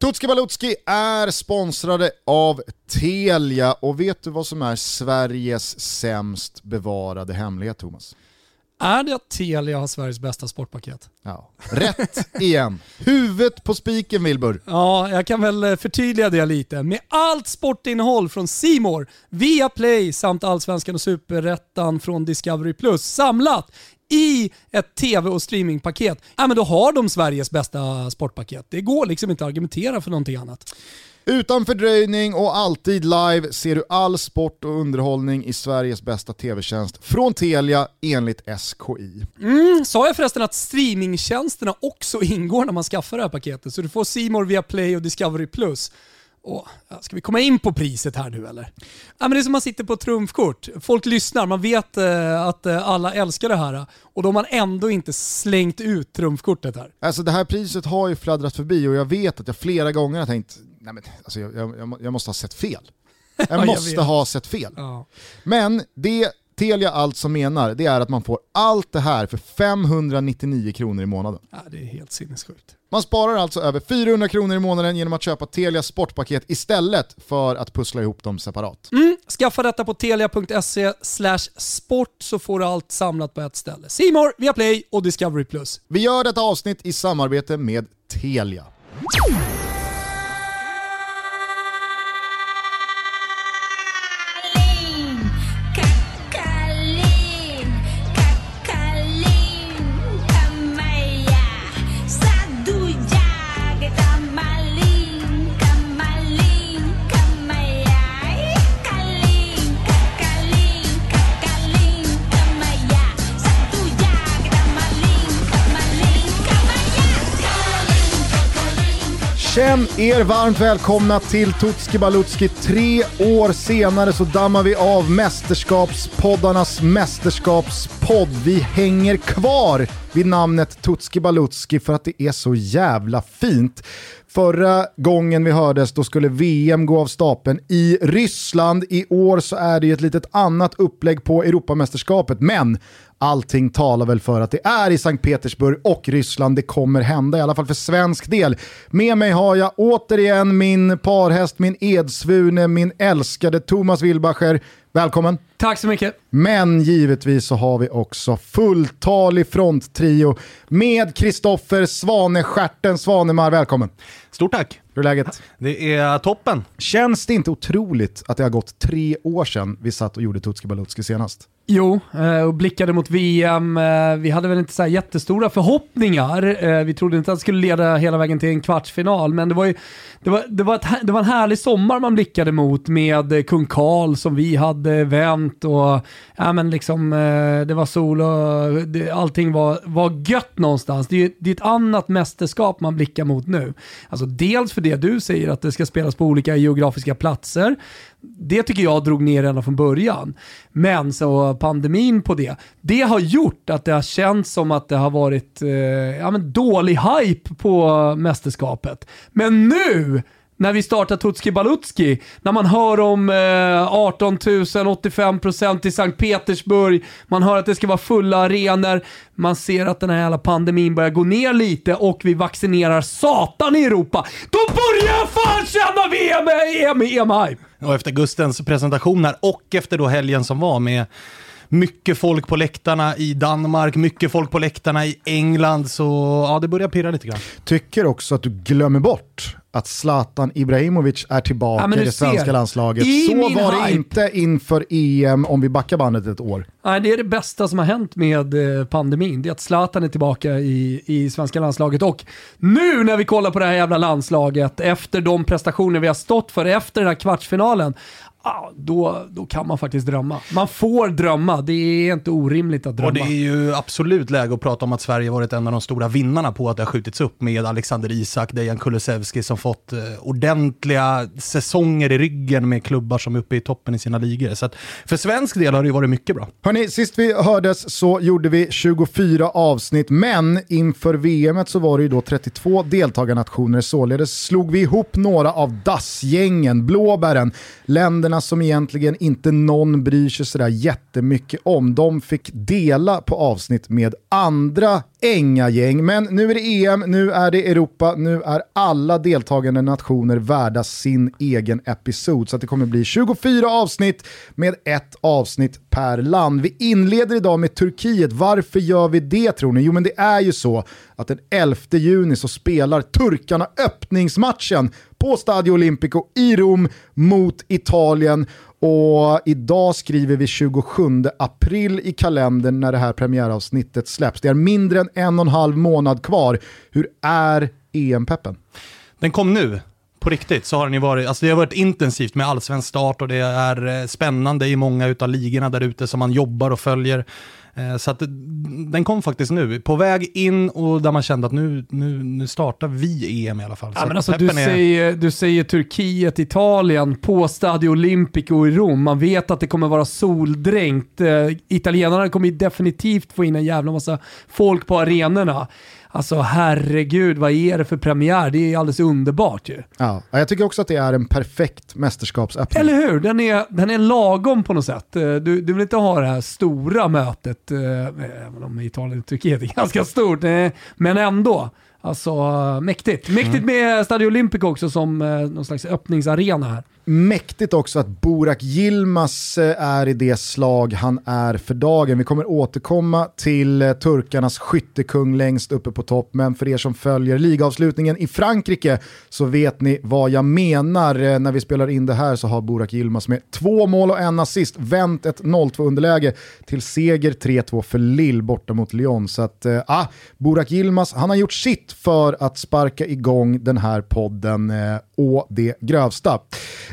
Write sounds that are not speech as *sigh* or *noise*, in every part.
Tutski Balutski är sponsrade av Telia och vet du vad som är Sveriges sämst bevarade hemlighet Thomas? Är det att Telia har Sveriges bästa sportpaket? Ja. Rätt igen. Huvudet på spiken Wilbur. Ja, jag kan väl eh, förtydliga det lite. Med allt sportinnehåll från Simor, via Play samt Allsvenskan och Superettan från Discovery Plus samlat i ett tv och streamingpaket, ja, men då har de Sveriges bästa sportpaket. Det går liksom inte att argumentera för någonting annat. Utan fördröjning och alltid live ser du all sport och underhållning i Sveriges bästa tv-tjänst från Telia enligt SKI. Mm, sa jag förresten att streamingtjänsterna också ingår när man skaffar det här paketet? Så du får Simor via Play och Discovery+. Plus. Åh, ska vi komma in på priset här nu eller? Ja, men det är som man sitter på ett trumfkort. Folk lyssnar, man vet eh, att eh, alla älskar det här och då har man ändå inte slängt ut trumfkortet här. Alltså det här priset har ju fladdrat förbi och jag vet att jag flera gånger har tänkt, nej men alltså jag, jag, jag måste ha sett fel. *laughs* Jag måste jag ha sett fel. Ja. Men det Telia alltså menar, det är att man får allt det här för 599 kronor i månaden. Ja, det är helt sinnessjukt. Man sparar alltså över 400 kronor i månaden genom att köpa Telias sportpaket istället för att pussla ihop dem separat. Mm, skaffa detta på telia.se sport så får du allt samlat på ett ställe. Simor, Viaplay och Discovery+. Vi gör detta avsnitt i samarbete med Telia. Känn er varmt välkomna till Tutski Balutski. Tre år senare så dammar vi av mästerskapspoddarnas mästerskapspodd. Vi hänger kvar vid namnet Tutski Balutski för att det är så jävla fint. Förra gången vi hördes då skulle VM gå av stapeln i Ryssland. I år så är det ju ett litet annat upplägg på Europamästerskapet, men allting talar väl för att det är i Sankt Petersburg och Ryssland det kommer hända, i alla fall för svensk del. Med mig har jag återigen min parhäst, min edsvune, min älskade Thomas Wilbacher. Välkommen! Tack så mycket! Men givetvis så har vi också fulltalig fronttrio med Kristoffer Svanestjärten Svanemar. Välkommen! Stort tack! Hur är läget? Det är toppen. Känns det inte otroligt att det har gått tre år sedan vi satt och gjorde Tutski Balutski senast? Jo, eh, och blickade mot VM. Eh, vi hade väl inte så jättestora förhoppningar. Eh, vi trodde inte att det skulle leda hela vägen till en kvartsfinal, men det var, ju, det var, det var, ett, det var en härlig sommar man blickade mot med kung Karl som vi hade vänt och ja, men liksom, det var sol och det, allting var, var gött någonstans. Det är, det är ett annat mästerskap man blickar mot nu. Alltså dels för det du säger, att det ska spelas på olika geografiska platser det tycker jag drog ner redan från början. Men så pandemin på det, det har gjort att det har känts som att det har varit eh, ja, men dålig hype på mästerskapet. Men nu när vi startar Tutski Balutski, när man hör om eh, 18 000, 85% i Sankt Petersburg, man hör att det ska vara fulla arenor, man ser att den här jävla pandemin börjar gå ner lite och vi vaccinerar satan i Europa. Då börjar jag fan känna VM, EM, EM, och efter Gustens presentation här och efter då helgen som var med mycket folk på läktarna i Danmark, mycket folk på läktarna i England, så ja, det börjar pirra lite grann. Tycker också att du glömmer bort att Zlatan Ibrahimovic är tillbaka ja, i det svenska ser. landslaget. I så var det hype. inte inför EM om vi backar bandet ett år. Nej, det är det bästa som har hänt med eh, pandemin. Det är att Zlatan är tillbaka i, i svenska landslaget. Och nu när vi kollar på det här jävla landslaget, efter de prestationer vi har stått för, efter den här kvartsfinalen, ah, då, då kan man faktiskt drömma. Man får drömma, det är inte orimligt att drömma. Och det är ju absolut läge att prata om att Sverige varit en av de stora vinnarna på att det har skjutits upp med Alexander Isak, Dejan Kulusevski som fått eh, ordentliga säsonger i ryggen med klubbar som är uppe i toppen i sina ligor. Så för svensk del har det ju varit mycket bra. Hörni, sist vi hördes så gjorde vi 24 avsnitt, men inför VM så var det ju då 32 deltagarnationer, således slog vi ihop några av DAS-gängen, blåbären, länderna länderna som egentligen inte någon bryr sig sådär jättemycket om, de fick dela på avsnitt med andra Ängagäng. Men nu är det EM, nu är det Europa, nu är alla deltagande nationer värda sin egen episod. Så det kommer bli 24 avsnitt med ett avsnitt per land. Vi inleder idag med Turkiet. Varför gör vi det tror ni? Jo men det är ju så att den 11 juni så spelar turkarna öppningsmatchen på Stadio Olimpico i Rom mot Italien. Och idag skriver vi 27 april i kalendern när det här premiäravsnittet släpps. Det är mindre än en och en halv månad kvar. Hur är EM-peppen? Den kom nu. På riktigt så har den ju varit, alltså det har varit intensivt med allsvensk start och det är eh, spännande i många av ligorna där ute som man jobbar och följer. Eh, så att den kom faktiskt nu, på väg in och där man kände att nu, nu, nu startar vi EM i alla fall. Ja, men alltså, du, är... säger, du säger Turkiet, Italien på Stadio Olimpico i Rom. Man vet att det kommer vara soldränkt. Eh, italienarna kommer definitivt få in en jävla massa folk på arenorna. Alltså herregud, vad är det för premiär? Det är alldeles underbart ju. Ja, jag tycker också att det är en perfekt mästerskapsöppning. Eller hur? Den är, den är lagom på något sätt. Eh, du, du vill inte ha det här stora mötet, eh, även om Italien och Turkiet är *laughs* ganska stort, eh, men ändå. Alltså mäktigt. Mäktigt mm. med Stadio Olympic också som någon slags öppningsarena här. Mäktigt också att Burak Yilmaz eh, är i det slag han är för dagen. Vi kommer återkomma till eh, turkarnas skyttekung längst uppe på topp, men för er som följer ligavslutningen i Frankrike så vet ni vad jag menar. Eh, när vi spelar in det här så har Burak Yilmaz med två mål och en assist vänt ett 0-2 underläge till seger 3-2 för Lille borta mot Lyon. Så att, ah, Burak Yilmaz, han har gjort sitt för att sparka igång den här podden eh, å det grövsta.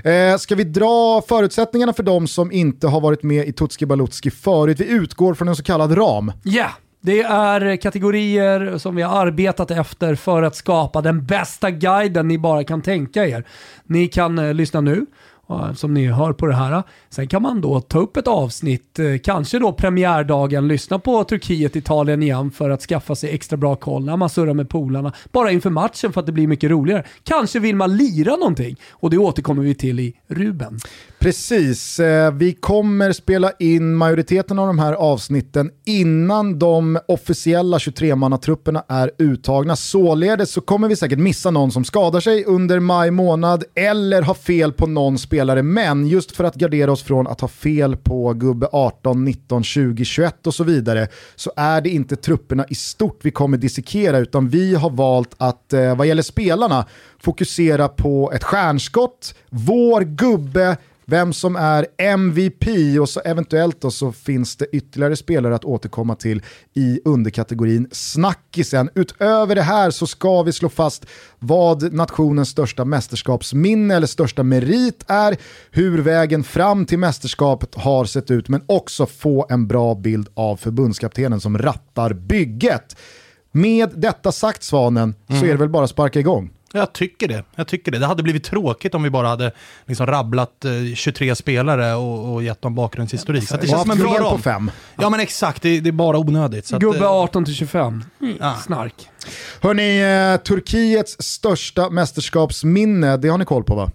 Eh, ska vi dra förutsättningarna för de som inte har varit med i Tutski Balutski förut? Vi utgår från en så kallad ram. Ja, yeah. Det är kategorier som vi har arbetat efter för att skapa den bästa guiden ni bara kan tänka er. Ni kan eh, lyssna nu Eh, som ni hör på det här. Sen kan man då ta upp ett avsnitt, eh, kanske då premiärdagen, lyssna på Turkiet-Italien igen för att skaffa sig extra bra koll när man surrar med polarna. Bara inför matchen för att det blir mycket roligare. Kanske vill man lira någonting och det återkommer vi till i Ruben. Precis, eh, vi kommer spela in majoriteten av de här avsnitten innan de officiella 23-mannatrupperna är uttagna. Således så kommer vi säkert missa någon som skadar sig under maj månad eller ha fel på någon spelare. Men just för att gardera oss från att ha fel på gubbe 18, 19, 20, 21 och så vidare så är det inte trupperna i stort vi kommer dissekera utan vi har valt att eh, vad gäller spelarna fokusera på ett stjärnskott, vår gubbe, vem som är MVP och så eventuellt då så finns det ytterligare spelare att återkomma till i underkategorin snackisen. Utöver det här så ska vi slå fast vad nationens största mästerskapsminne eller största merit är, hur vägen fram till mästerskapet har sett ut, men också få en bra bild av förbundskaptenen som rattar bygget. Med detta sagt Svanen mm. så är det väl bara att sparka igång. Jag tycker det. Jag tycker det. Det hade blivit tråkigt om vi bara hade liksom rabblat eh, 23 spelare och, och gett dem bakgrundshistorik. Ja, så det känns som en bra ram. på fem. Ja men exakt, det, det är bara onödigt. Så Gubbe 18 till 25. Mm. Ja. Snark. Hörni, eh, Turkiets största mästerskapsminne, det har ni koll på va?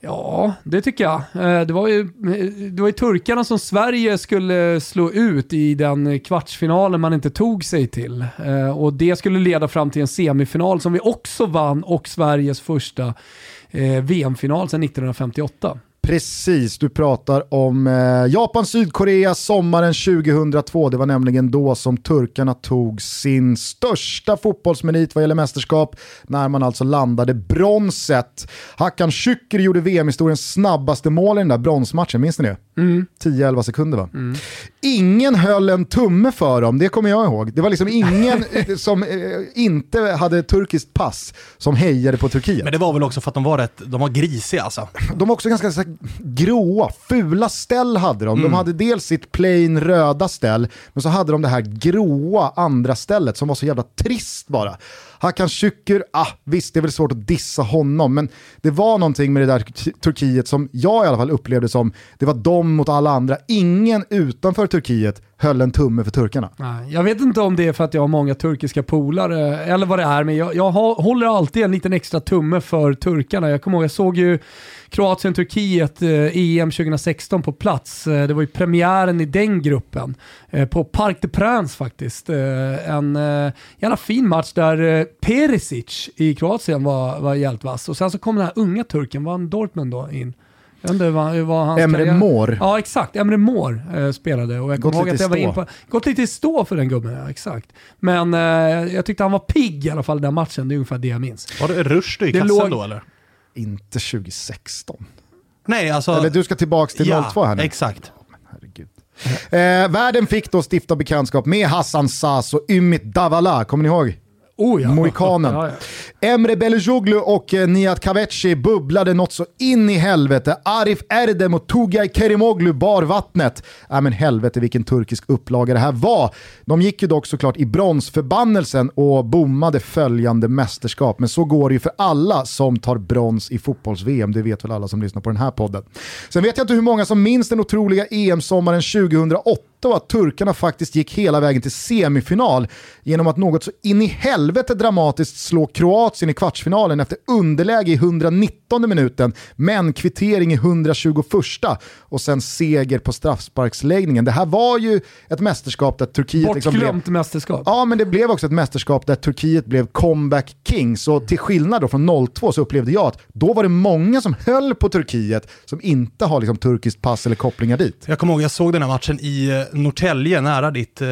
Ja, det tycker jag. Eh, det var, ju, eh, det var ju turkarna som Sverige skulle slå ut i den kvartsfinalen man inte tog sig till. Eh, och det skulle leda fram till en semifinal som vi också vann och Sveriges första VM-final sedan 1958. Precis, du pratar om eh, Japan-Sydkorea sommaren 2002. Det var nämligen då som turkarna tog sin största fotbollsmerit vad gäller mästerskap när man alltså landade bronset. Hakan Şükür gjorde VM-historiens snabbaste mål i den där bronsmatchen, minns ni det? Mm. 10-11 sekunder va? Mm. Ingen höll en tumme för dem, det kommer jag ihåg. Det var liksom ingen *laughs* som eh, inte hade turkiskt pass som hejade på Turkiet. Men det var väl också för att de var rätt, de var grisiga alltså. De var också ganska så, gråa, fula ställ hade de. Mm. De hade dels sitt plain röda ställ, men så hade de det här gråa andra stället som var så jävla trist bara. Hakan Şükür, ah, visst det är väl svårt att dissa honom, men det var någonting med det där Turkiet som jag i alla fall upplevde som, det var de mot alla andra. Ingen utanför Turkiet höll en tumme för turkarna. Nej, jag vet inte om det är för att jag har många turkiska polare eller vad det är, men jag, jag har, håller alltid en liten extra tumme för turkarna. Jag kommer ihåg, jag såg ju Kroatien-Turkiet eh, EM 2016 på plats. Eh, det var ju premiären i den gruppen. Eh, på Parc de Prince faktiskt. Eh, en eh, jävla fin match där eh, Perisic i Kroatien var, var helt vass. Och sen så kom den här unga turken, var han Dortmund då in? Jag inte vad, vad hans Emre karriär- Mor. Ja exakt, Emre Mor eh, spelade och jag Gått kommer ihåg lite att jag var in stå. på, gått lite i stå för den gubben, ja, exakt. Men eh, jag tyckte han var pigg i alla fall den matchen, det är ungefär det jag minns. Var det Rushdie i Det kassen låg- då eller? Inte 2016. Nej, alltså... Eller du ska tillbaka till ja, 02 här nu. exakt. Eh, världen fick då stifta bekantskap med Hassan Sas och Ümit Davala, kommer ni ihåg? Oh, ja. Mohikanen. Ja, ja. Emre Belözoğlu och eh, Nihat Kaveci bubblade något så in i helvete. Arif Erdem och Tugay Kerimoglu bar vattnet. Äh, men helvete vilken turkisk upplaga det här var. De gick ju dock såklart i bronsförbannelsen och bommade följande mästerskap. Men så går det ju för alla som tar brons i fotbolls-VM. Det vet väl alla som lyssnar på den här podden. Sen vet jag inte hur många som minns den otroliga EM-sommaren 2008 och att turkarna faktiskt gick hela vägen till semifinal genom att något så in i helvete dramatiskt slå Kroatien i kvartsfinalen efter underläge i 119 minuten, men kvittering i 121 och sen seger på straffsparksläggningen. Det här var ju ett mästerskap där Turkiet liksom blev... Bortglömt mästerskap. Ja, men det blev också ett mästerskap där Turkiet blev comeback king. Så till skillnad då från 02 så upplevde jag att då var det många som höll på Turkiet som inte har liksom turkiskt pass eller kopplingar dit. Jag kommer ihåg, jag såg den här matchen i eh, Norrtälje, nära ditt eh,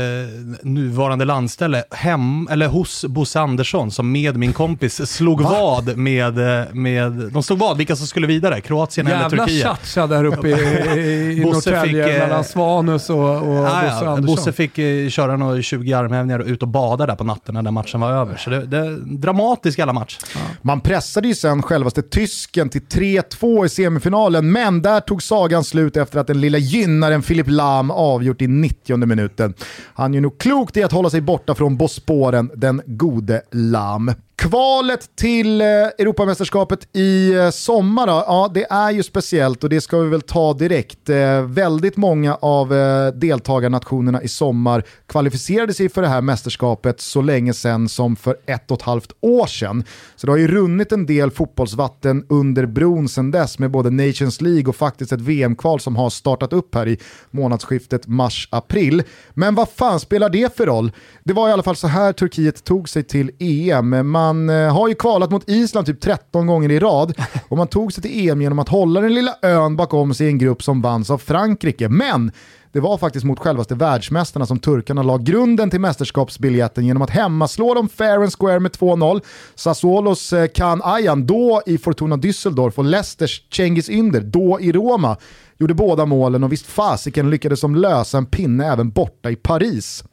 nuvarande landställe, hem, eller hos Bosse Andersson, som med min kompis slog vad med, eh, med, de slog vad vilka som skulle vidare, Kroatien eller Jävla Turkiet. tjatcha där uppe i, i, i Norrtälje fick, eh, mellan Svanus och, och Ah, Bosse. Andersson. Bosse fick köra några 20 armhävningar och ut och bada där på natten när den matchen var över. Så det, det är dramatisk jävla match. Man pressade ju sen självaste tysken till 3-2 i semifinalen, men där tog sagan slut efter att den lilla gynnaren Filip Lam avgjort i 90 minuten. Han är nog klokt i att hålla sig borta från Bosporen, den gode Lam. Kvalet till eh, Europamästerskapet i eh, sommar då, ja det är ju speciellt och det ska vi väl ta direkt. Eh, väldigt många av deltagarnationerna i sommar kvalificerade sig för det här mästerskapet så länge sedan som för ett och ett halvt år sedan. Så det har ju runnit en del fotbollsvatten under bron sedan dess med både Nations League och faktiskt ett VM-kval som har startat upp här i månadsskiftet mars-april. Men vad fan spelar det för roll? Det var i alla fall så här Turkiet tog sig till EM. Man eh, har ju kvalat mot Island typ 13 gånger i rad *laughs* och man tog sig till EM genom att hålla den lilla ön bakom sig i en grupp som vanns av Frankrike. Men det var faktiskt mot självaste världsmästarna som turkarna la grunden till mästerskapsbiljetten genom att hemmaslå dem fair and square med 2-0. Sassuolos eh, Kan Ayan, då i Fortuna Düsseldorf och Leicesters Cengiz Ynder, då i Roma, gjorde båda målen och visst fasiken lyckades de lösa en pinne även borta i Paris.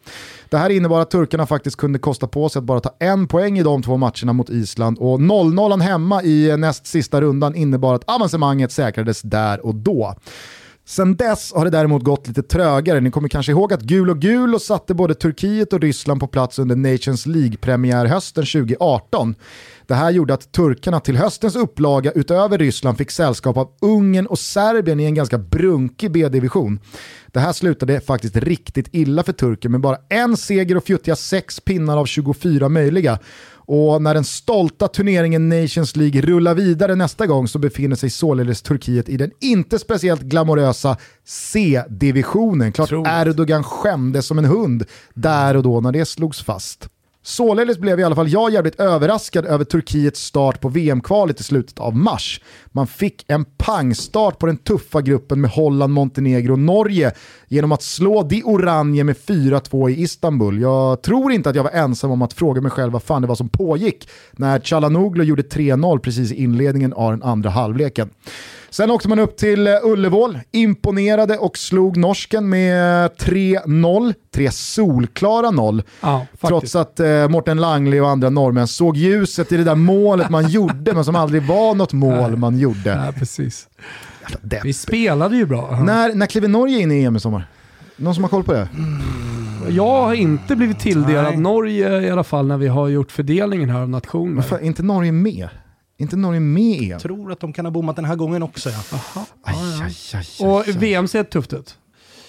Det här innebar att turkarna faktiskt kunde kosta på sig att bara ta en poäng i de två matcherna mot Island och 0-0 hemma i eh, näst sista rundan innebar att avancemanget säkrades där och då. Sen dess har det däremot gått lite trögare. Ni kommer kanske ihåg att gul och gul och satte både Turkiet och Ryssland på plats under Nations League-premiär hösten 2018. Det här gjorde att turkarna till höstens upplaga utöver Ryssland fick sällskap av Ungern och Serbien i en ganska brunkig B-division. Det här slutade faktiskt riktigt illa för Turken med bara en seger och fjuttiga sex pinnar av 24 möjliga. Och när den stolta turneringen Nations League rullar vidare nästa gång så befinner sig således Turkiet i den inte speciellt glamorösa C-divisionen. Klart. Erdogan skämdes som en hund där och då när det slogs fast. Således blev i alla fall jag jävligt överraskad över Turkiets start på VM-kvalet i slutet av mars. Man fick en pangstart på den tuffa gruppen med Holland, Montenegro och Norge genom att slå Di Oranje med 4-2 i Istanbul. Jag tror inte att jag var ensam om att fråga mig själv vad fan det var som pågick när Chalanoglu gjorde 3-0 precis i inledningen av den andra halvleken. Sen åkte man upp till eh, Ullevål, imponerade och slog norsken med 3-0. Tre solklara noll. Ja, Trots att eh, Morten Langli och andra norrmän såg ljuset i det där målet man *laughs* gjorde, men som aldrig var något mål man gjorde. Ja, precis. Det. Vi spelade ju bra. När, när kliver Norge in i EM i sommar? Någon som har koll på det? Jag har inte blivit tilldelad Nej. Norge i alla fall när vi har gjort fördelningen här av Men nationer. fan, är inte Norge med? Inte Norge med EM? Jag tror att de kan ha bommat den här gången också. Ja. Aj, aj, aj, aj, Och. VM ser tufft ut.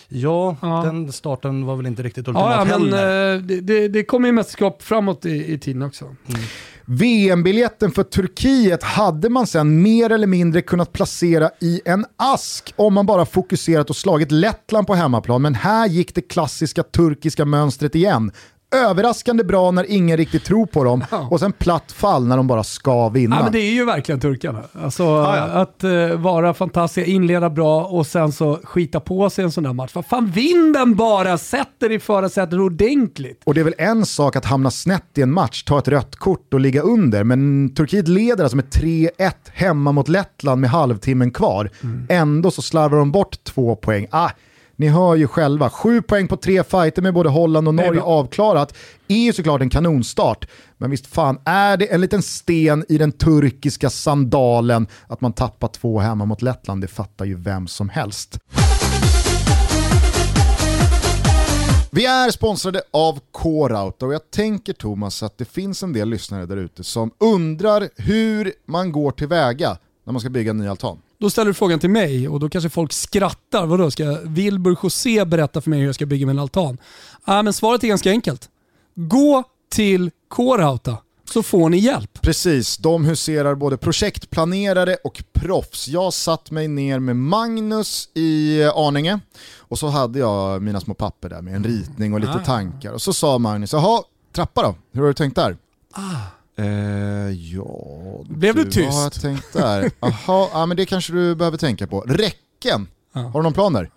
Ja, Ja. den starten var väl inte riktigt ultimat Ja, ja, men heller. eh, det, det, det kommer ju mästerskap framåt i, i tiden också. VM-biljetten för Turkiet hade man sen mer eller mindre kunnat placera i en ask om man bara fokuserat och slagit Lettland på hemmaplan. Men här gick det klassiska turkiska mönstret igen. Överraskande bra när ingen riktigt tror på dem och sen platt fall när de bara ska vinna. Ja, men det är ju verkligen turkarna. Alltså, ja. Att eh, vara fantastiska, inleda bra och sen så skita på sig en sån där match. Vad fan, vinn den bara! Sätt dig i förarsätet ordentligt. Och det är väl en sak att hamna snett i en match, ta ett rött kort och ligga under, men Turkiet leder alltså med 3-1 hemma mot Lettland med halvtimmen kvar. Ändå så slarvar de bort två poäng. Ah, ni hör ju själva, sju poäng på tre fighter med både Holland och Norge avklarat är ju såklart en kanonstart. Men visst fan är det en liten sten i den turkiska sandalen att man tappar två hemma mot Lettland, det fattar ju vem som helst. Vi är sponsrade av Coreout och jag tänker Thomas att det finns en del lyssnare där ute som undrar hur man går tillväga när man ska bygga en ny altan. Då ställer du frågan till mig och då kanske folk skrattar. Vadå, ska Wilbur José berätta för mig hur jag ska bygga min altan? Ja, men svaret är ganska enkelt. Gå till Coreouta så får ni hjälp. Precis, de huserar både projektplanerare och proffs. Jag satt mig ner med Magnus i Arninge och så hade jag mina små papper där med en ritning och lite Ah. tankar. Och så sa Magnus, jaha, trappa då, hur har du tänkt där? Eh, ja, Blev du Vad har jag tyst? tänkt där? *laughs* Jaha, ja, men det kanske du behöver tänka på. Räcken, Ja. har du någon plan där?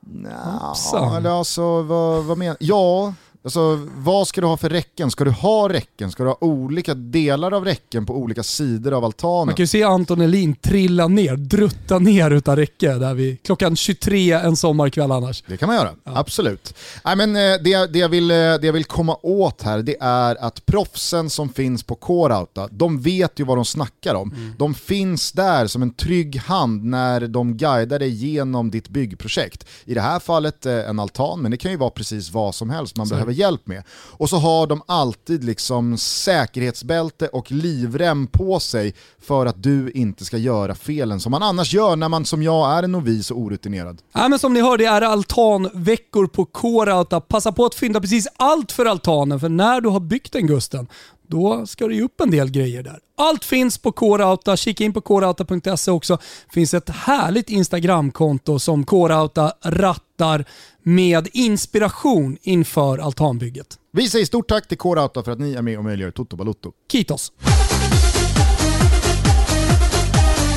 Nja, eller alltså vad, vad menar Ja, alltså vad ska du ha för räcken? Ska du ha räcken? Ska du ha olika delar av räcken på olika sidor av altanen? Man kan ju se Anton Elin trilla ner, drutta ner utan räcke där vid klockan 23 en sommarkväll annars. Det kan man göra, absolut. Nej, men, eh, det, det, jag vill, eh, det jag vill komma åt här det är att proffsen som finns på Coreouta, de vet ju vad de snackar om. De finns där som en trygg hand när de guidar dig genom ditt byggprojekt. I det här fallet eh, en altan, men det kan ju vara precis vad som helst man Så. behöver hjälp med. Och så har de alltid liksom säkerhetsbälte och livrem på sig för att du inte ska göra felen som man annars gör när man som jag är en novis och orutinerad. Ja, men som ni hör, det är altanveckor på Coreouta. Passa på att fynda precis allt för altanen, för när du har byggt den Gusten, då ska det ju upp en del grejer där. Allt finns på Coreouta. Kika in på coreouta.se också. Det finns ett härligt Instagramkonto som Coreouta rattar med inspiration inför altanbygget. Vi säger stort tack till Coreouta för att ni är med och möjliggör Toto Balotto. Kitos!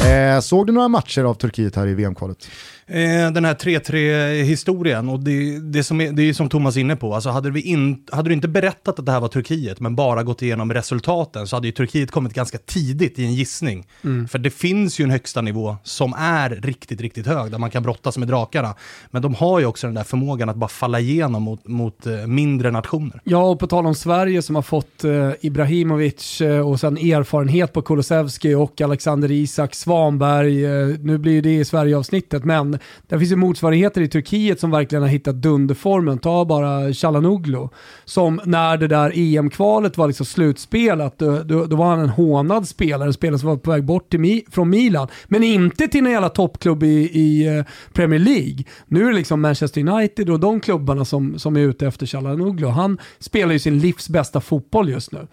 Eh, såg du några matcher av Turkiet här i VM-kvalet? Eh, den här 3-3 historien och det, det, som är, det är som Thomas är inne på, alltså hade, vi in, hade du inte berättat att det här var Turkiet men bara gått igenom resultaten så hade ju Turkiet kommit ganska tidigt i en gissning. För det finns ju en högsta nivå som är riktigt, riktigt hög där man kan brottas med drakarna. Men de har ju också den där förmågan att bara falla igenom mot, mot eh, mindre nationer. Ja, och på tal om Sverige som har fått eh, Ibrahimovic eh, och sen erfarenhet på Kulusevski och Alexander Isak, Svanberg. Eh, nu blir ju det i Sverige-avsnittet, men där finns ju motsvarigheter i Turkiet som verkligen har hittat dunderformen. Ta bara Chalanoglu, som när det där EM-kvalet var liksom slutspelat, då, då, då var han en hånad spelare, en spelare som var på väg bort till Mi- från Milan, men inte till någon jävla toppklubb i, i eh, Premier League. Nu är det liksom Manchester United och de klubbarna som, som är ute efter Chalanoglu. Han spelar ju sin livs bästa fotboll just nu.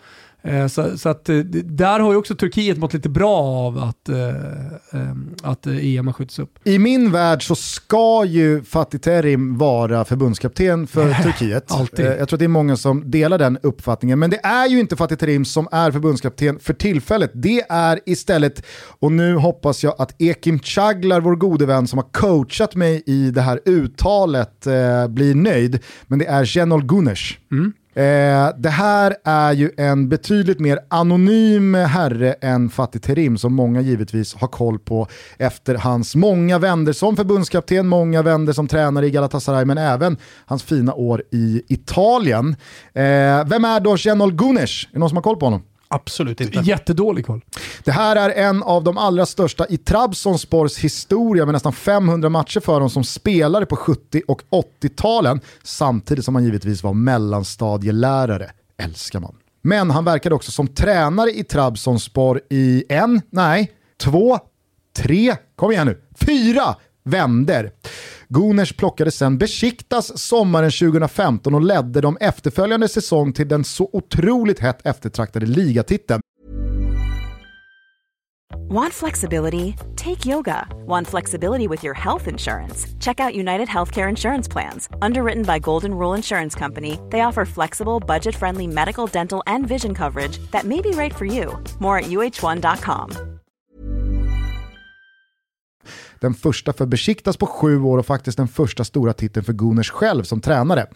Eh, Så, så att, eh, där har ju också Turkiet mått lite bra av att, eh, eh, att EM har skjutits upp. I min värld så ska ju Fatih Terim vara förbundskapten för *laughs* Turkiet. alltid. Jag tror att det är många som delar den uppfattningen. Men det är ju inte Fatih Terim som är förbundskapten för tillfället. Det är istället, och nu hoppas jag att Ekim Chaglar, vår gode vän som har coachat mig i det här uttalet, blir nöjd. Men det är Cenol Gunesh. Eh, det här är ju en betydligt mer anonym herre än Fatih Terim som många givetvis har koll på efter hans många vänder som förbundskapten, många vänder som tränare i Galatasaray men även hans fina år i Italien. Eh, vem är då Cenol Gunesh? Är det någon som har koll på honom? Absolut inte. Jättedålig koll. Det här är en av de allra största i Trabzonspors historia med nästan 500 matcher för dem som spelare på 70 och 80-talen samtidigt som han givetvis var mellanstadielärare. Älskar man. Men han verkade också som tränare i Trabzonspor i en, nej, två, tre, kom igen nu, fyra vänder. Guners plockade sen Besiktas sommaren 2015 och ledde de efterföljande säsong till den så otroligt hett eftertraktade ligatiteln. Want flexibility? Take yoga. Want flexibility with your health insurance? Check out United Healthcare Insurance Plans. Underwritten by Golden Rule Insurance Company, they offer flexible, budget friendly medical, dental, and vision coverage that may be right for you. More at uh1.com. Den första för Besiktas på sju år och faktiskt den första stora titeln för Guners själv som tränare.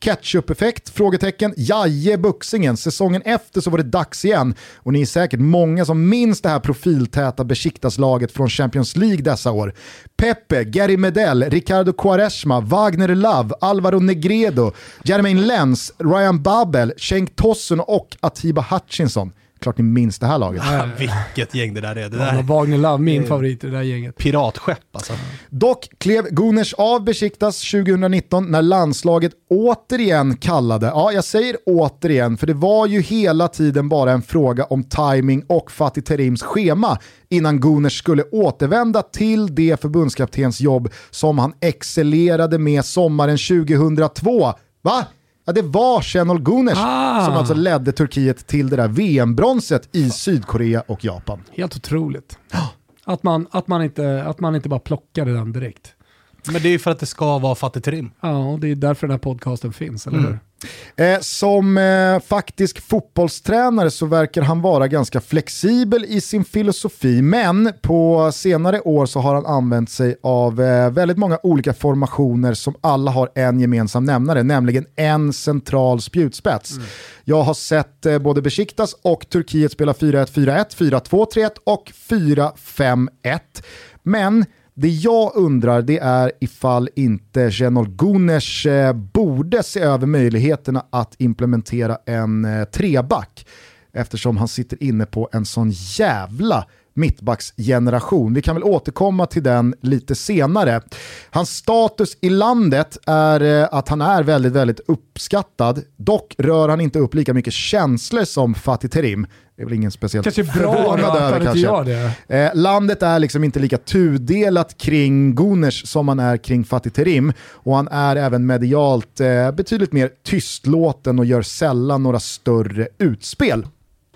Ketchup-effekt? Frågetecken. Jaje Buxingen. Säsongen efter så var det dags igen och ni är säkert många som minns det här profiltäta Besiktas-laget från Champions League dessa år. Pepe, Gary Medel, Ricardo Quaresma, Wagner Love, Alvaro Negredo, Jermaine Lenz, Ryan Babel, Cenk Tosun och Atiba Hutchinson. Klart ni minns det här laget. Ja, vilket gäng det där är. Det där Ja, Wagner Love, min favorit i det där gänget. piratskepp alltså. Dock klev Guners av Besiktas 2019 när landslaget återigen kallade, ja jag säger återigen för det var ju hela tiden bara en fråga om timing och Fatih Terims schema innan Guners skulle återvända till det förbundskaptensjobb som han excellerade med sommaren 2002. Va? Ja, det var Şenol Gunes Ah. som alltså ledde Turkiet till det där VM-bronset i Sydkorea och Japan. Helt otroligt. Att man, att, man inte, att man inte bara plockade den direkt. Men det är ju för att det ska vara fattigt rim. Ja, och det är därför den här podcasten finns, eller Mm. hur? Eh, som eh, faktisk fotbollstränare så verkar han vara ganska flexibel i sin filosofi, men på senare år så har han använt sig av eh, väldigt många olika formationer som alla har en gemensam nämnare, nämligen en central spjutspets. Jag har sett eh, både Besiktas och Turkiet spela 4-1-4-1, 4-2-3-1 och 4-5-1. Men det jag undrar det är ifall inte Genol Gunes eh, borde se över möjligheterna att implementera en eh, treback eftersom han sitter inne på en sån jävla mittbacksgeneration. Vi kan väl återkomma till den lite senare. Hans status i landet är eh, att han är väldigt, väldigt uppskattad. Dock rör han inte upp lika mycket känslor som Fatih Terim. Det är väl ingen speciellt Kanske förvånad över kanske. Eh, landet är liksom inte lika tudelat kring Guners som han är kring Fatih Terim och han är även medialt eh, betydligt mer tystlåten och gör sällan några större utspel.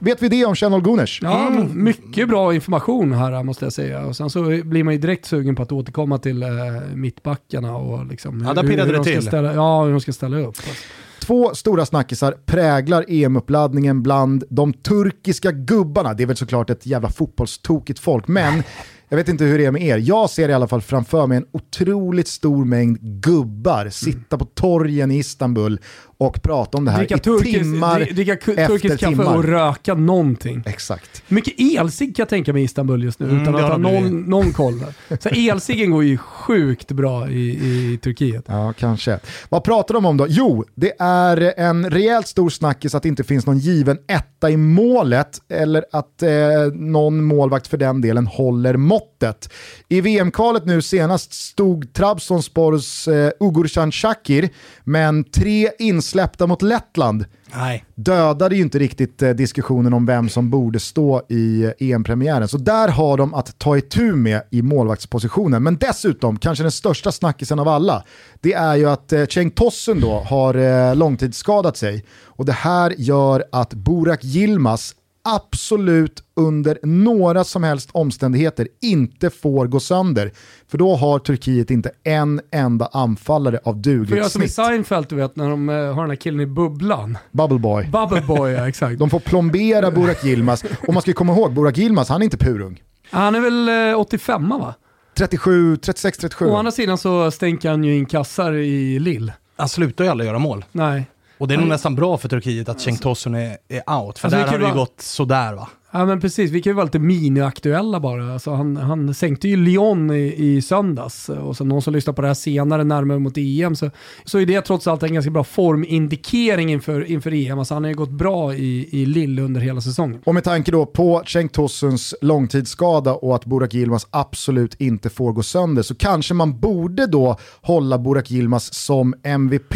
Vet vi det om Channel Guners? Ja, mycket bra information här måste jag säga. Och sen så blir man ju direkt sugen på att återkomma till eh, mittbackarna och liksom Ja, där pirrade hur det de ska till. Ställa, ja, hur de ska ställa upp. Alltså. Två stora snackisar präglar EM-uppladdningen bland de turkiska gubbarna. Det är väl såklart ett jävla fotbollstokigt folk, men *laughs* jag vet inte hur det är med er. Jag ser i alla fall framför mig en otroligt stor mängd gubbar sitta på torgen i Istanbul och prata om det här Dricka i turkisk, timmar dri- dricka efter turkisk kaffe timmar. och röka någonting. Exakt. Mycket elsig kan jag tänka mig i Istanbul just nu Mm, utan det att har ha någon, någon koll. Där. Så elciggen går ju sjukt bra i, i Turkiet. Ja, kanske. Vad pratar de om då? Jo, det är en rejält stor snackis att det inte finns någon given etta i målet eller att eh, någon målvakt för den delen håller måttet. I VM-kvalet nu senast stod Trabzonspors eh, Ugurcan Shakir, men tre insläppta mot Lettland Nej. dödade ju inte riktigt eh, diskussionen om vem som borde stå i eh, EM-premiären. Så där har de att ta itu med i målvaktspositionen. Men dessutom, kanske den största snackisen av alla, det är ju att eh, Cenk Tosun då har eh, långtidsskadat sig. Och det här gör att Burak Yilmaz absolut under några som helst omständigheter inte får gå sönder. För då har Turkiet inte en enda anfallare av För dugligt jag som i snitt. Seinfeld, du vet, när de eh, har den här killen i bubblan. Bubble boy. Bubble boy, ja *laughs* exakt. De får plombera Burak Yilmaz. Och man ska ju komma ihåg, Burak Yilmaz, han är inte purung. Han är väl eh, 85 va? 37, 36, 37. Å andra sidan så stänker han ju in kassar i Lill. Han slutar ju aldrig göra mål. Nej. Och det är nog nästan bra för Turkiet att Cenk Tosun är, är out, för Alltså, där har det ju gått sådär va. Ja men precis, vi kan ju vara lite mini-aktuella bara. Alltså, han, han sänkte ju Lyon i, i söndags och så någon som lyssnar på det här senare närmare mot EM så, så är det trots allt en ganska bra formindikering inför, inför EM. Alltså, han har ju gått bra i, i Lille under hela säsongen. Och med tanke då på Cenk Tosuns långtidsskada och att Burak Yilmaz absolut inte får gå sönder så kanske man borde då hålla Burak Yilmaz som MVP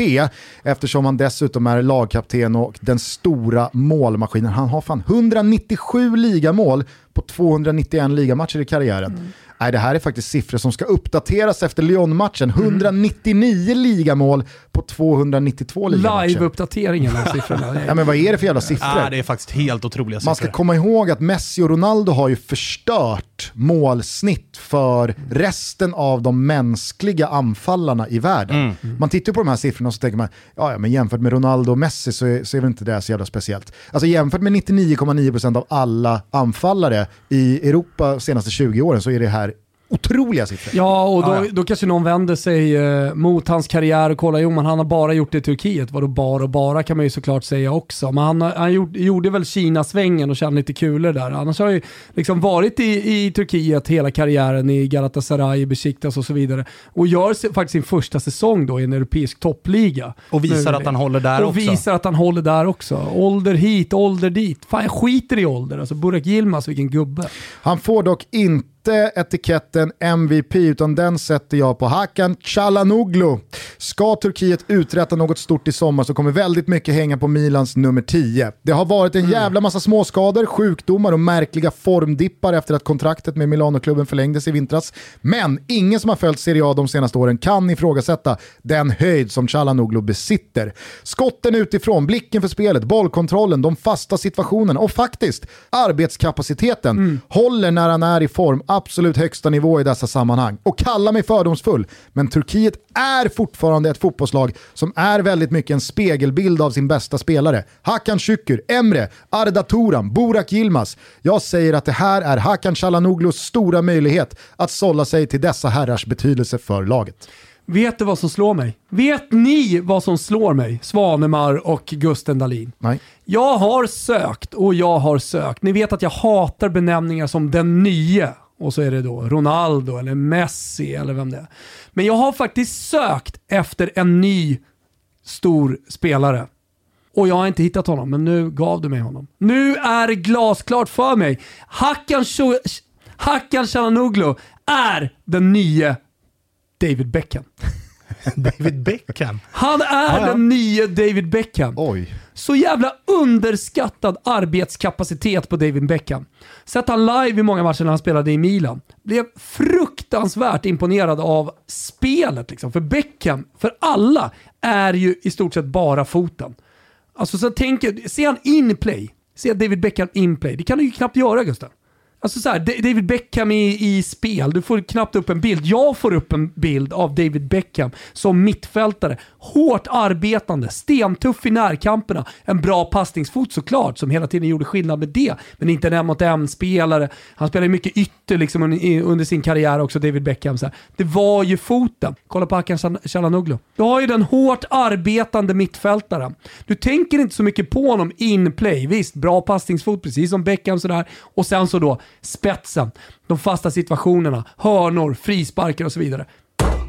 eftersom han dessutom är lagkapten och den stora målmaskinen. Han har fan 197 ligamål på 291 ligamatcher i karriären. Mm. Nej, det här är faktiskt siffror som ska uppdateras efter Lyon-matchen. 199 ligamål på 292 ligamatcher. Live-uppdateringen av siffrorna. *laughs* Ja, men vad är det för jävla siffror? Ja, det är faktiskt helt otroliga siffror. Man ska komma ihåg att Messi och Ronaldo har ju förstört målsnitt för resten av de mänskliga anfallarna i världen. Mm. Man tittar på de här siffrorna och så tänker man, ja, ja men jämfört med Ronaldo och Messi så är, så är väl inte det så jävla speciellt. Alltså jämfört med 99,9% av alla anfallare i Europa de senaste 20 åren så är det här otroliga siffror. Ja, och då, Ja, ja. då kanske någon vänder sig eh, mot hans karriär och kollar, jo men han har bara gjort det i Turkiet. Vadå bara och bara kan man ju såklart säga också. Men han, han gjorde, gjorde väl Kina-svängen och tjänade lite kulor där. Annars har han ju liksom varit i, i Turkiet hela karriären i Galatasaray, Besiktas och så vidare. Och gör faktiskt sin första säsong då i en europeisk toppliga. Och visar Nu. att han håller där och också. visar att han håller där också. Ålder hit, ålder dit. Fan jag skiter i ålder. Alltså Burak Yilmaz, vilken gubbe. Han får dock inte etiketten MVP utan den sätter jag på Hakan Çalhanoğlu. Ska Turkiet uträtta något stort i sommar så kommer väldigt mycket hänga på Milans nummer 10. Det har varit en jävla massa småskador, sjukdomar och märkliga formdippar efter att kontraktet med Milano-klubben förlängdes i vintras. Men ingen som har följt Serie A de senaste åren kan ifrågasätta den höjd som Çalhanoğlu besitter. Skotten utifrån, blicken för spelet, bollkontrollen, de fasta situationerna och faktiskt arbetskapaciteten håller när han är i form absolut högsta nivå i dessa sammanhang. Och kalla mig fördomsfull, men Turkiet är fortfarande ett fotbollslag som är väldigt mycket en spegelbild av sin bästa spelare. Hakan Şükür, Emre, Arda Turan, Burak Yilmaz. Jag säger att det här är Hakan Çalhanoğlus stora möjlighet att sålla sig till dessa herrars betydelse för laget. Vet du vad som slår mig? Vet ni vad som slår mig? Svanemar och Gusten Dahlin. Nej. Jag har sökt och jag har sökt. Ni vet att jag hatar benämningar som den nye och så är det då Ronaldo eller Messi eller vem det är. Men jag har faktiskt sökt efter en ny stor spelare. Och jag har inte hittat honom, men nu gav du mig honom. Nu är det glasklart för mig. Hakan, Sho- Hakan är den nye David Beckham. *laughs* David Beckham. Han är Ja, den nye David Beckham. Oj. Så jävla underskattad arbetskapacitet på David Beckham. Sett han live i många matcher när han spelade i Milan. Blev fruktansvärt imponerad av spelet. Liksom. För Beckham, för alla, är ju i stort sett bara foten. Alltså så tänker, ser han in play, ser David Beckham in play, det kan du ju knappt göra Gustav. Alltså så här, David Beckham i, i spel, du får knappt upp en bild. Jag får upp en bild av David Beckham som mittfältare. Hårt arbetande, stentuff i närkamperna. En bra passningsfot såklart, som hela tiden gjorde skillnad med det. Men inte en en mot en-spelare. Han spelade mycket ytter liksom under, sin karriär också, David Beckham. Så här. Det var ju foten. Kolla på Hakan Calhanoglu. Du har ju den hårt arbetande mittfältaren. Du tänker inte så mycket på honom in play. Visst, bra passningsfot, precis som Beckham sådär. Och sen så då spetsen, de fasta situationerna, hörnor, frisparkar och så vidare.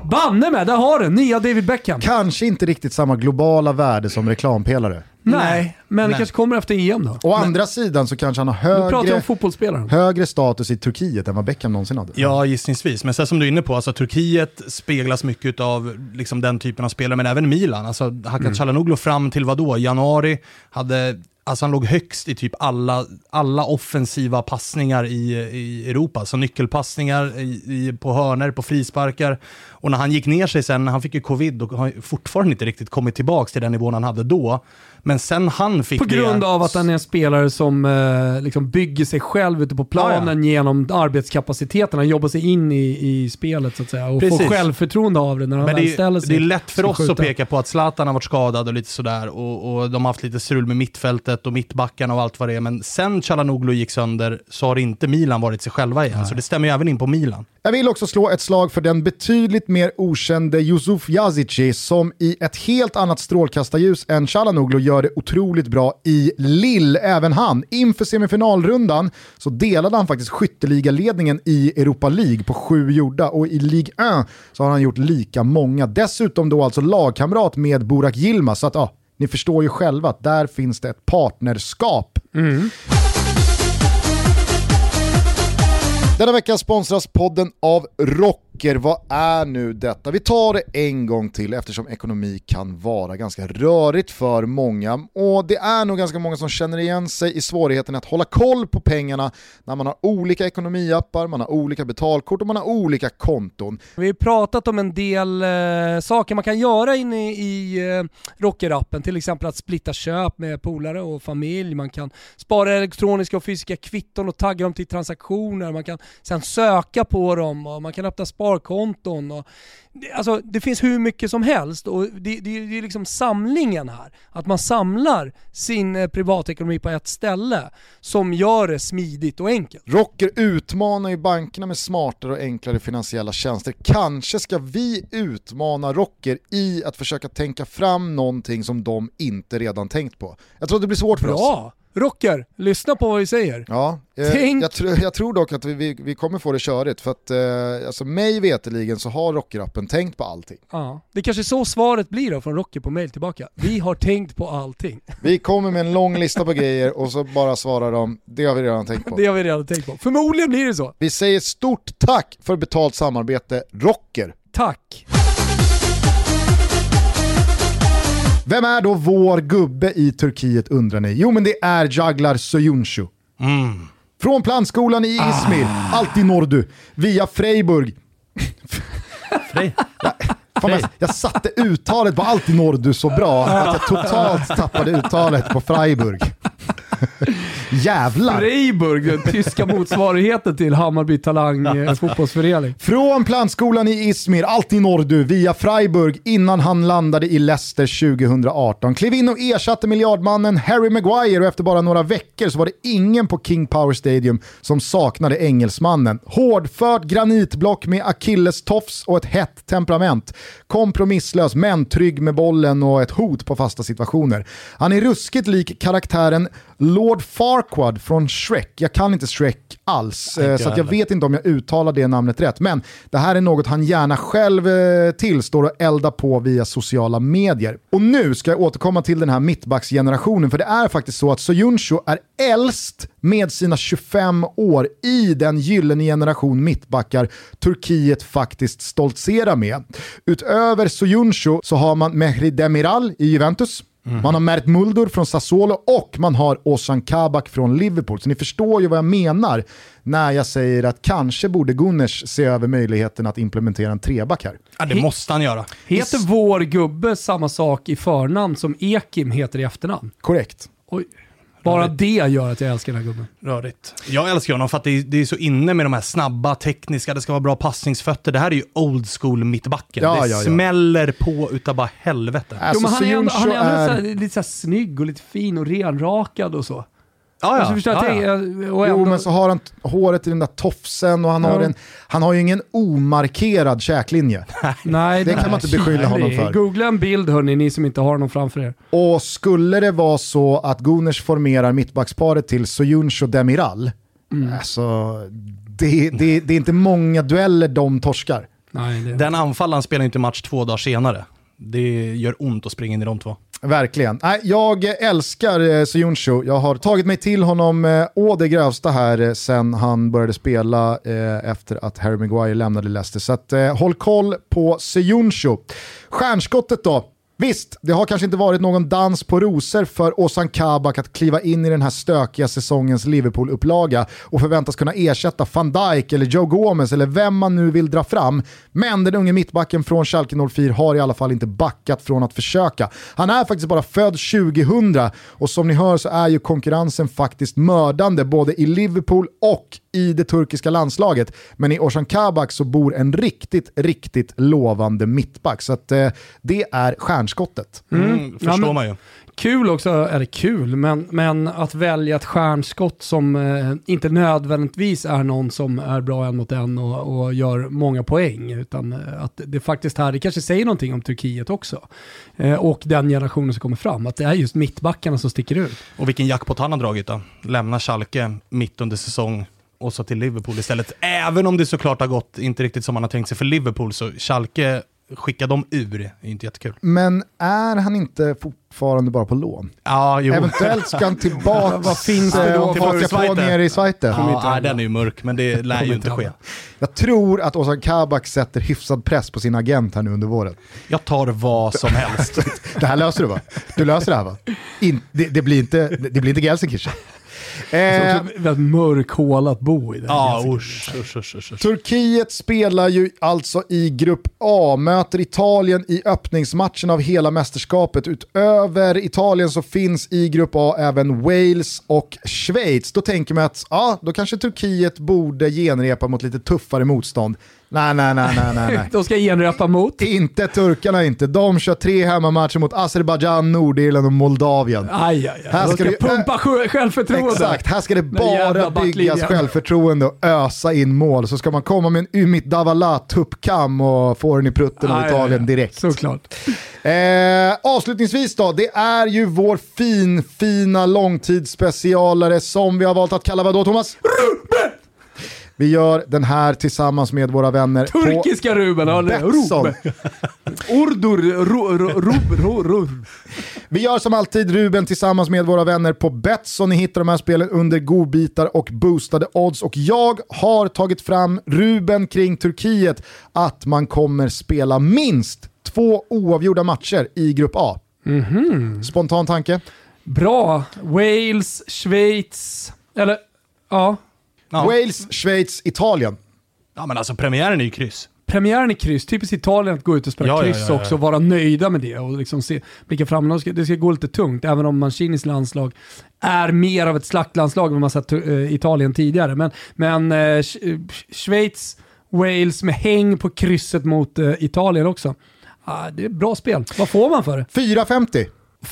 Banne med, där har du nya David Beckham. Kanske inte riktigt samma globala värde som reklampelare. Nej, men det Nej. kanske kommer efter EM då. Å andra sidan så kanske han har högre, om fotbollsspelaren. högre status i Turkiet än vad Beckham någonsin hade. Ja, gissningsvis. Men sen som du är inne på, alltså, Turkiet speglas mycket av liksom, den typen av spelare, men även Milan. Alltså, Hakan Mm. Çalhanoğlu fram till vadå? Januari hade Alltså han låg högst i typ alla, alla offensiva passningar i, i Europa. Så nyckelpassningar i, i, på hörner, på frisparkar. Och när han gick ner sig sen, han fick ju covid och har fortfarande inte riktigt kommit tillbaka till den nivån han hade då. Men sen han fick På grund det, av att han är en spelare som eh, liksom bygger sig själv ute på planen genom arbetskapaciteten. Han jobbar sig in i, i spelet så att säga och får Precis. självförtroende av det när han Men väl det, ställer är- sig. det är lätt för oss att peka på att Zlatan har varit skadad och lite sådär och, och de har haft lite strul med mittfältet och mittbackarna och allt vad det är. Men sen Çalhanoğlu gick sönder så har inte Milan varit sig själva igen. Så det stämmer ju även in på Milan. Jag vill också slå ett slag för den betydligt mer okände Yusuf Yazici som i ett helt annat strålkastarljus än Çalhanoğlu gör det otroligt bra i Lille, även han. Inför semifinalrundan så delade han faktiskt skytteligaledningen i Europa League på sju gjorda och i Ligue 1 så har han gjort lika många. Dessutom då alltså lagkamrat med Burak Yilmaz, så att ja, ni förstår ju själva att där finns det ett partnerskap. Denna vecka sponsras podden av Rock tycker, vad är nu detta? Vi tar det en gång till eftersom ekonomi kan vara ganska rörigt för många och det är nog ganska många som känner igen sig i svårigheten att hålla koll på pengarna när man har olika ekonomiappar, man har olika betalkort och man har olika konton. Vi har pratat om en del eh, saker man kan göra inne i eh, Rocker-appen, till exempel att splitta köp med polare och familj, man kan spara elektroniska och fysiska kvitton och tagga dem till transaktioner, man kan sen söka på dem och man kan öppna sparkonton. Och, alltså, det finns hur mycket som helst och det, det, det är liksom samlingen här. Att man samlar sin eh, privatekonomi på ett ställe som gör det smidigt och enkelt. Rocker utmanar ju bankerna med smartare och enklare finansiella tjänster. Kanske ska vi utmana Rocker i att försöka tänka fram någonting som de inte redan tänkt på. Jag tror det blir svårt för oss. Rocker, lyssna på vad vi säger. Ja, eh, Tänk- jag, tr- jag tror dock att vi, vi, vi kommer få det körigt för att eh, alltså mig veteligen så har Rockerappen tänkt på allting. Ja. Det kanske är så svaret blir då från Rocker på mail tillbaka. Vi har tänkt på allting. *laughs* Vi kommer med en lång lista på grejer och så bara svarar de, det har vi redan tänkt på. *laughs* Det har vi redan tänkt på. Förmodligen blir det så. Vi säger stort tack för betalt samarbete Rocker. Tack. Vem är då vår gubbe i Turkiet undrar ni? Jo men det är Jaglar Soyuncu. Från plantskolan i Izmir, alltid Nordu, via Freiburg. *laughs* Frej. Fan, jag, jag satte uttalet på alltid Nordu så bra att jag totalt tappade uttalet på Freiburg. *laughs* Jävlar! Freiburg, den tyska motsvarigheten till Hammarby Talang eh, *laughs* fotbollsförening. Från plantskolan i Izmir, alltid Nordu, via Freiburg innan han landade i Leicester 2018. Klev in och ersatte miljardmannen Harry Maguire och efter bara några veckor så var det ingen på King Power Stadium som saknade engelsmannen. Hårdfört granitblock med Achilles-tofs och ett hett temperament. Kompromisslös men trygg med bollen och ett hot på fasta situationer. Han är ruskigt lik karaktären Lord Farquaad från Shrek. Jag kan inte Shrek alls, eh, Inte så jag jag vet inte om jag uttalar det namnet rätt. Men det här är något han gärna själv eh, tillstår och eldar på via sociala medier. Och nu ska jag återkomma till den här mittbacksgenerationen, för det är faktiskt så att Soyuncu är äldst med sina 25 år i den gyllene generation mittbackar Turkiet faktiskt stoltserar med. Utöver Soyuncu så har man Mehri Demiral i Juventus, man har Mert Muldur från Sassuolo och man har Ozan Kabak från Liverpool. Så ni förstår ju vad jag menar när jag säger att kanske borde Gunners se över möjligheten att implementera en treback här. Ja, det måste han göra. Heter vår gubbe samma sak i förnamn som Ekim heter i efternamn? Korrekt. Oj. Bara det gör att jag älskar den här gubben. Rörigt. Jag älskar honom för att det är, det är så inne med de här snabba, tekniska, det ska vara bra passningsfötter. Det här är ju old school mittbacken. Ja, det ja, ja. smäller på utav bara helvete. Alltså, jo, men han är ändå, han är Soyuncu så här, lite så här snygg och lite fin och renrakad och så. Ja, Alltså, förstår ja, ja. och Jo, ändå, men så har han håret i den där tofsen och han, har, Ja. en, han har ju ingen omarkerad käklinje. *laughs* nej, det kan man inte beskylla honom för. Googla en bild hörni, ni som inte har honom framför er. Och skulle det vara så att Gunners formerar mittbacksparet till Soyuncu och Demiral, Mm. alltså det, det, det är inte många dueller de torskar. Nej, det, Den anfallaren spelar inte match två dagar senare. Det gör ont att springa in i de två. Verkligen. Nej, jag älskar eh, Soyuncu. Jag har tagit mig till honom eh, å det grövsta här eh, sen han började spela eh, efter att Harry Maguire lämnade Leicester. Så att, eh, håll koll på Soyuncu. Stjärnskottet då? Visst, det har kanske inte varit någon dans på rosor för Ozan Kabak att kliva in i den här stökiga säsongens Liverpool-upplaga och förväntas kunna ersätta van Dijk eller Joe Gomez eller vem man nu vill dra fram. Men den unge mittbacken från Schalke 04 har i alla fall inte backat från att försöka. Han är faktiskt bara född 2000 och som ni hör så är ju konkurrensen faktiskt mördande både i Liverpool och i det turkiska landslaget. Men i Ozan Kabak så bor en riktigt, riktigt lovande mittback. Så att, eh, det är stjärnskottet. Mm, förstår Ja, men- man ju. Kul också, eller kul, men, men att välja ett stjärnskott som eh, inte nödvändigtvis är någon som är bra en mot en och, och gör många poäng, utan eh, att det faktiskt här, det kanske säger någonting om Turkiet också. Eh, och den generationen som kommer fram, att det är just mittbackarna som sticker ut. Och vilken jackpot han har dragit då. lämnar Schalke mitt under säsong och så till Liverpool istället. Även om det såklart har gått inte riktigt som man har tänkt sig för Liverpool så Schalke skicka dem ur är inte jättekul. Men är han inte fortfarande bara på lån? Ja, jo. Eventuellt ska han *laughs* tillbaka Vad finns det då och för haka på nere i Zweite. Ja, nej, den är ju mörk, men det *laughs* lär ju inte ske. Jag tror att Ozan Kabak sätter hyfsad press på sin agent här nu under våren. Jag tar vad som helst. *laughs* Det här löser du va? Du löser det här va? In, det, det, blir inte, det blir inte Gelsenkirchen. Det är Eh, väldigt mörk håla att bo i. Den Ja, usch, usch, usch, usch. Turkiet spelar ju alltså i grupp A, möter Italien i öppningsmatchen av hela mästerskapet. Utöver Italien så finns i grupp A även Wales och Schweiz. Då tänker man att ja, då kanske Turkiet borde genrepa mot lite tuffare motstånd. Nej, nej, nej, nej, nej. *laughs* De ska genrepa mot. Inte turkarna inte. De kör tre hemmamatcher mot Azerbajdzjan, Nordirland och Moldavien. Aj, aj, aj. Här De ska ska det- pumpa sjö- självförtroende. Exakt, här ska det bara byggas självförtroende och ösa in mål. Så ska man komma med en Ümit Davala tuppkam och få den i prutten av Italien direkt. Såklart. Eh, avslutningsvis då, det är ju vår fin, fina långtidsspecialare som vi har valt att kalla vad då Thomas? Vi gör den här tillsammans med våra vänner på Turkiska Ruben. Ja, det- Betsson. Urdur. Ru, rub, ru, ru. Vi gör som alltid Ruben tillsammans med våra vänner på Betsson. Ni hittar de här spelen under godbitar och boostade odds. Och jag har tagit fram Ruben kring Turkiet att man kommer spela minst två oavgjorda matcher i Grupp A. Spontan tanke? Bra. Wales, Schweiz. Eller, ja. Ja. Wales, Schweiz, Italien. ja, men alltså premiären är ju kryss. Premiären är kryss, typiskt Italien att gå ut och spela Ja, ja, kryss ja, ja. också och vara nöjda med det och liksom se, blicka framåt. Det ska, det ska gå lite tungt, även om Mancinis landslag är mer av ett slaktlandslag än vad man sett uh, Italien tidigare. Men, men eh, eh, Schweiz, Wales med häng på krysset mot eh, Italien också. Ah, det är bra spel. Vad får man för det? 4,50.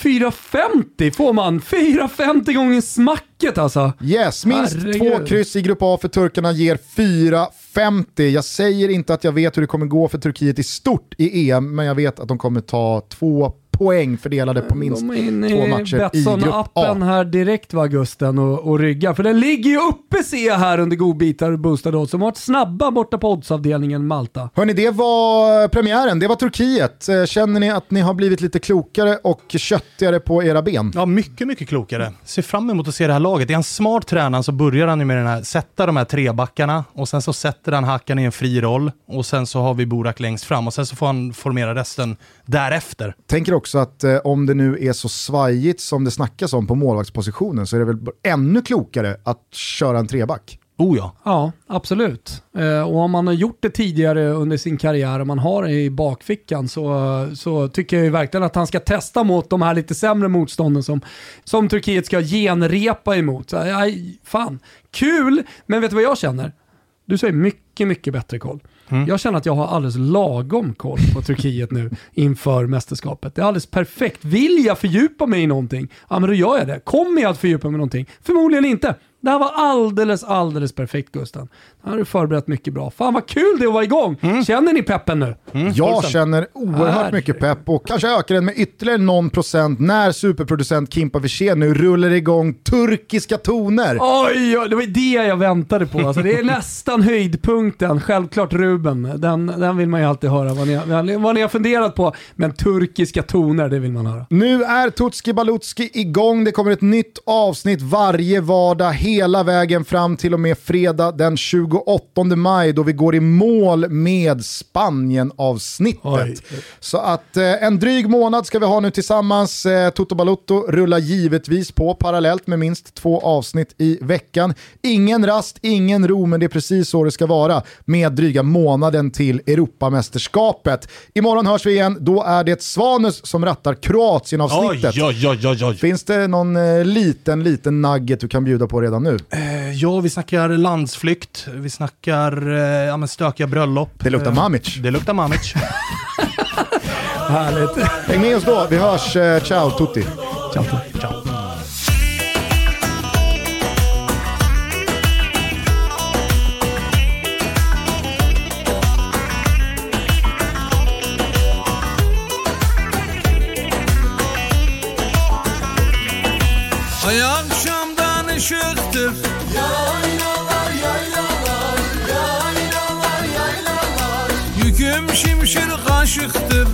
4,50 får man! 4,50 gånger smacket alltså! Yes, minst Herregud. två kryss i Grupp A för turkarna ger 4,50. Jag säger inte att jag vet hur det kommer gå för Turkiet i stort i EM, men jag vet att de kommer ta två poäng fördelade på minst två matcher i Grupp Betsson-appen A. här direkt va Gusten och, och ryggar. För den ligger ju uppe ser jag här under godbitar och boostade odds. De har varit snabba borta på oddsavdelningen Malta. Hörni, det var premiären, det var Turkiet. Eh, Känner ni att ni har blivit lite klokare och köttigare på era ben? Ja, mycket, mycket klokare. Ser fram emot att se det här laget. Är han smart tränaren så börjar han ju med den här, sätta de här tre backarna och sen så sätter han Hakan i en fri roll och sen så har vi Borak längst fram och sen så får han formera resten därefter. Tänker också att eh, om det nu är så svajigt som det snackas om på målvaktspositionen så är det väl ännu klokare att köra en treback. Oh ja. Ja, absolut. Eh, och om man har gjort det tidigare under sin karriär och man har det i bakfickan så, så tycker jag ju verkligen att han ska testa mot de här lite sämre motstånden som, som Turkiet ska genrepa emot. Så, ja, fan, kul, men vet du vad jag känner? Du säger mycket, mycket bättre koll. Mm. Jag känner att jag har alldeles lagom koll på Turkiet nu inför mästerskapet. Det är alldeles perfekt. Vill jag fördjupa mig i någonting, ja men då gör jag det. Kommer jag att fördjupa mig i någonting? Förmodligen inte. Det här var alldeles, alldeles perfekt Gusten. Det här har du förberett mycket bra. Fan vad kul det är att vara igång! Känner ni peppen nu? Jag känner oerhört Herregud. mycket pepp och kanske ökar den med ytterligare någon procent när superproducent Kimpa Wirsén nu rullar igång turkiska toner. Oj, oj, det var det jag väntade på. Alltså, det är *laughs* nästan höjdpunkten. Självklart Ruben. Den, den vill man ju alltid höra vad ni, har- vad ni har funderat på. Men turkiska toner, det vill man höra. Nu är Tutski Balutski igång. Det kommer ett nytt avsnitt varje vardag hela vägen fram till och med fredag den 28 maj då vi går i mål med Spanien-avsnittet. Så att eh, en dryg månad ska vi ha nu tillsammans. Eh, Toto Balutto rullar givetvis på parallellt med minst två avsnitt i veckan. Ingen rast, ingen ro, men det är precis så det ska vara med dryga månaden till Europamästerskapet. Imorgon hörs vi igen, då är det Svanus som rattar Kroatien-avsnittet. Finns det någon eh, liten, liten nugget du kan bjuda på redan nu? Eh, Ja, vi snackar landsflykt, vi snackar eh, ja, stökiga bröllop. Det luktar Eh, Mamic. Det luktar Mamic. *laughs* Härligt. Häng med oss då, vi hörs. Eh, ciao tutti. Ciao. Ciao. çıktı